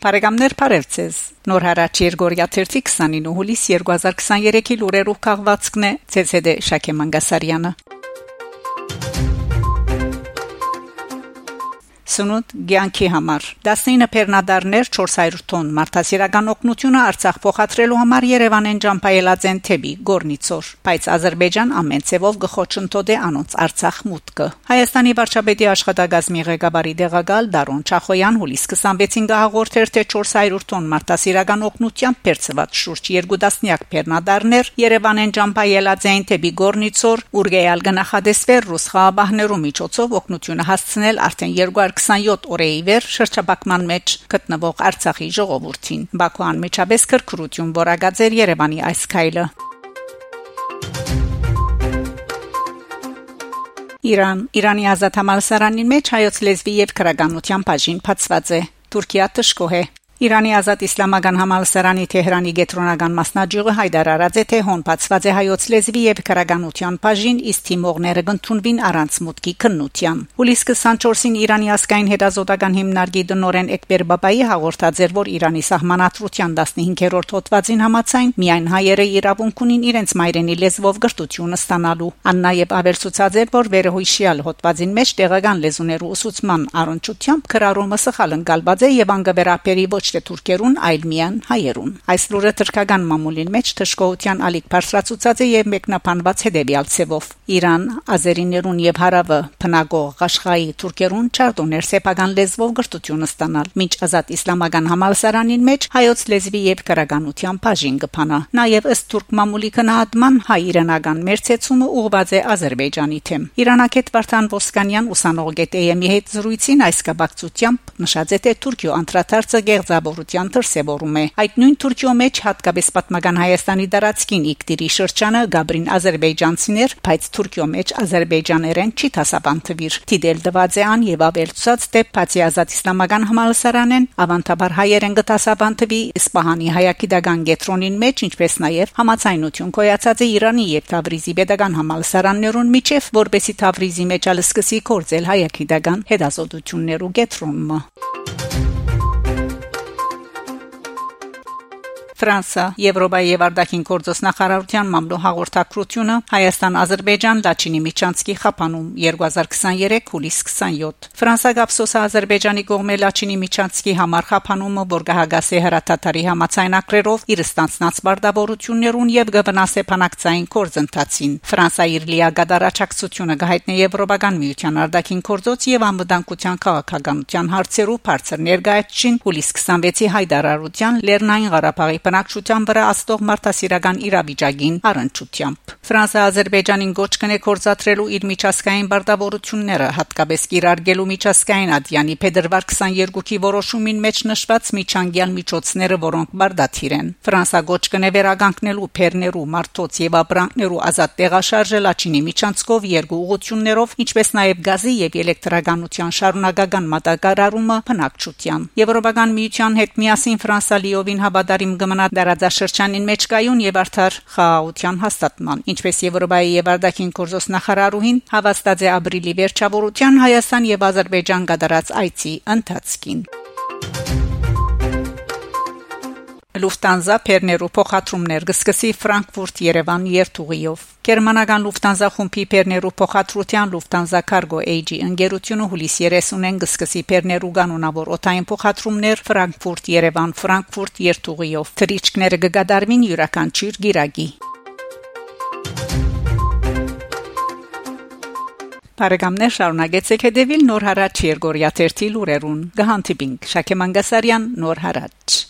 Բարեկամներ Փարեվցես Նոր հարաճ Երգորիա 29 հուլիս 2023-ի լուրերով քաղվածքն է ՑՍԴ Շակե Մանգասարյանը Սնունդ ցանկի համար 19 բեռնադարներ 400 տոն մարդասիրական օգնությունը Արցախ փոխադրելու համար Երևանեն ջամփայելած են թեպի Գորնիցոր բայց Ադրբեջան ամեն ցևով գխոչընդոտ է անոնց Արցախ մուտքը Հայաստանի վարչապետի աշխատագազմի ղեկավարի դեղակալ Դարոն Չախոյան հուլիս 26-ին գահաղորդեր թե 400 տոն մարդասիրական օգնությամբ բերծված շուրջ 2 դասնյակ բեռնադարներ Երևանեն ջամփայելած են թեպի Գորնիցոր ուրգեալ գնահատեսվեր ռուս խաղաբահներու միջոցով օգնությունը հասցնել արդեն 27 օրեի վեր շրջապակման մեջ գտնվող Արցախի ժողովրդին Բաքու անմիջապես քրքրություն որակած էր Երևանի այս քայլը Իրան Իրանի ազատ համալսարանին մեջ հայոց լեզվի եւ քրագանության բաժին բացված է Թուրքիա տշկոհ է Իրանի ազատ իսլամական համալսարանի Թեհրանի գետրոնական մասնաճյուղը հայտարարած է թե հոնպացված է հայոց լեզվի եւ քրագանության բաժին իսկ թիմողները կընդունվին առանց մուտքի քննության։ Հուլիս 24-ին Իրանի ասկային հետազոտական հիմնարկի դնորեն Էկբեր Բաբայի հաղորդած էր, որ Իրանի սահմանադրության 15-րդ հոդվածին համաձայն միայն հայերը իրավունք ունին իրենց մայրենի լեզվով գրթությունը ստանալու։ Ան նաեւ ավելցուցած էր, որ վերահույշյալ հոդվածին մեջ տեղական լեզուներու ուսուցման առընչությամբ քրարումը սխալ ընկալված է եւ անգաբերապերի ոչ թե թուրքերուն, այլ միան հայերուն։ Այս լուրը թրքական մամուլին մեջ թշկողության ալիք բարձրացուցած է եւ մեկնաբանված հետեւյալ ցևով. Իրան, ազերիներուն եւ հարավը փնագող աշխայի թուրքերուն չարդոներ սեփական լեզվով գրթություն ստանալ։ Մինչ ազատ իսլամական համալսարանին մեջ հայոց լեզվի եւ քրագանության բաժին կփանա։ Նաեւ ըստ թուրք մամուլի քնահատման հայ-իրանական մերցեցումը ուղղված է Ադրբեջանի թեմ։ Իրանակետ Վարդան Ոսկանյան ուսանող գետեյեմի հետ զրույցին այս կապակցությամբ նշած է թե Թուրքիո անդրադարձը գեղձ մտավորության դրսևորում է։ Այդ նույն Թուրքիո մեջ հատկապես պատմական Հայաստանի դարածքին Իգտիրի շրջանը Գաբրին ազերբայջանցիներ, բայց Թուրքիո մեջ ազերբայջաներեն չի դասաբանթվիր։ Տիդել դվաձեան եւ ավելցած թե բացի ազատ իսլամական համալսարանեն ավանդաբար հայերեն գտասաբանթվի Իսպահանի հայագիտական գետրոնին մեջ, ինչպես նաեւ համացայնություն կոյացած է Իրանի եւ Թավրիզի pedagogan համալսարաններուն միջև, որբեսի Թավրիզի մեջ ալսկսի կորձել հայագիտական հետազոտություններու գետրոնը։ Ֆրանսա Եվրոպայի եւ Արդակին գործոս նախարարության մամլո հաղորդակցությունը Հայաստան-Ադրբեջան Լաչինի Միչանցկի խափանում 2023 հուլիս 27 Ֆրանսա գապսոսը Ադրբեջանի կողմէ Լաչինի Միչանցկի համար խափանումը որգահագասե հրատատարի համացայնակրերով իր ստանցնած բարդավորություններուն եւ գվնասե փանակցային կորձընթացին Ֆրանսա իր լիագադարաչակցությունը գահիտնի Եվրոպական միության Արդակին գործոց եւ անվտանգության քաղաքականության հարցերու բարձր ներկայացին հուլիս 26-ի հայտարարության Լեռնային Ղարաբաղի բնակչության վրա աստող մարդասիրական իրավիճակին առընչությամբ։ Ֆրանսիա Ադրբեջանին գոչ կնե կորցատրելու իր միջազգային բարդավորությունները, հատկապես կիրարգելու միջազգային ադյանի փետրվար 22-ի որոշումին մեջ նշված միջանկյալ միջոցները, որոնք բարդաթիր են։ Ֆրանսիա գոչ կնե վերագանքնելու Փերներու, Մարտոց եւ Աբրանքներու ազատ տեղաշարժը Լաչինի միջանցքով երկու ուղություններով, ինչպես նաեւ գազի եւ էլեկտրականության շարունակական մատակարարումը փնակչության։ Եվրոպական միության հետ միասին Ֆրանսիա լիովին հավատարիմ կմնա ժամանակ դարաձաշրջանին մեջ կայուն եւ արդար խաղաղության հաստատման ինչպես Եվրոպայի եւ Արդակին կորզոս նախարարուհին հավաստած է ապրիլի վերջավորության Հայաստան եւ Ադրբեջան կդարած այցի ընթացքին Lufthansa Perneru փոխադրումներ կսկսի Ֆրանկֆուրտ-Երևան երթուղիով Գերմանական Lufthansa խումբի Perneru փոխադրության Lufthansa Cargo AG ընկերությունը հուլիս 30-ին կսկսի Perneru կանոնավոր օթային փոխադրումներ Ֆրանկֆուրտ-Երևան Ֆրանկֆուրտ երթուղիով Թրիչկները կգադարվին յուրաքանչյուր գիրագի Բարեկամներ շարունակեցեք հետևել Նոր հարաճ Երգորիա 1 լուրերուն։ Գահանտիբինգ Շակե Մանգասարյան Նոր հարաճ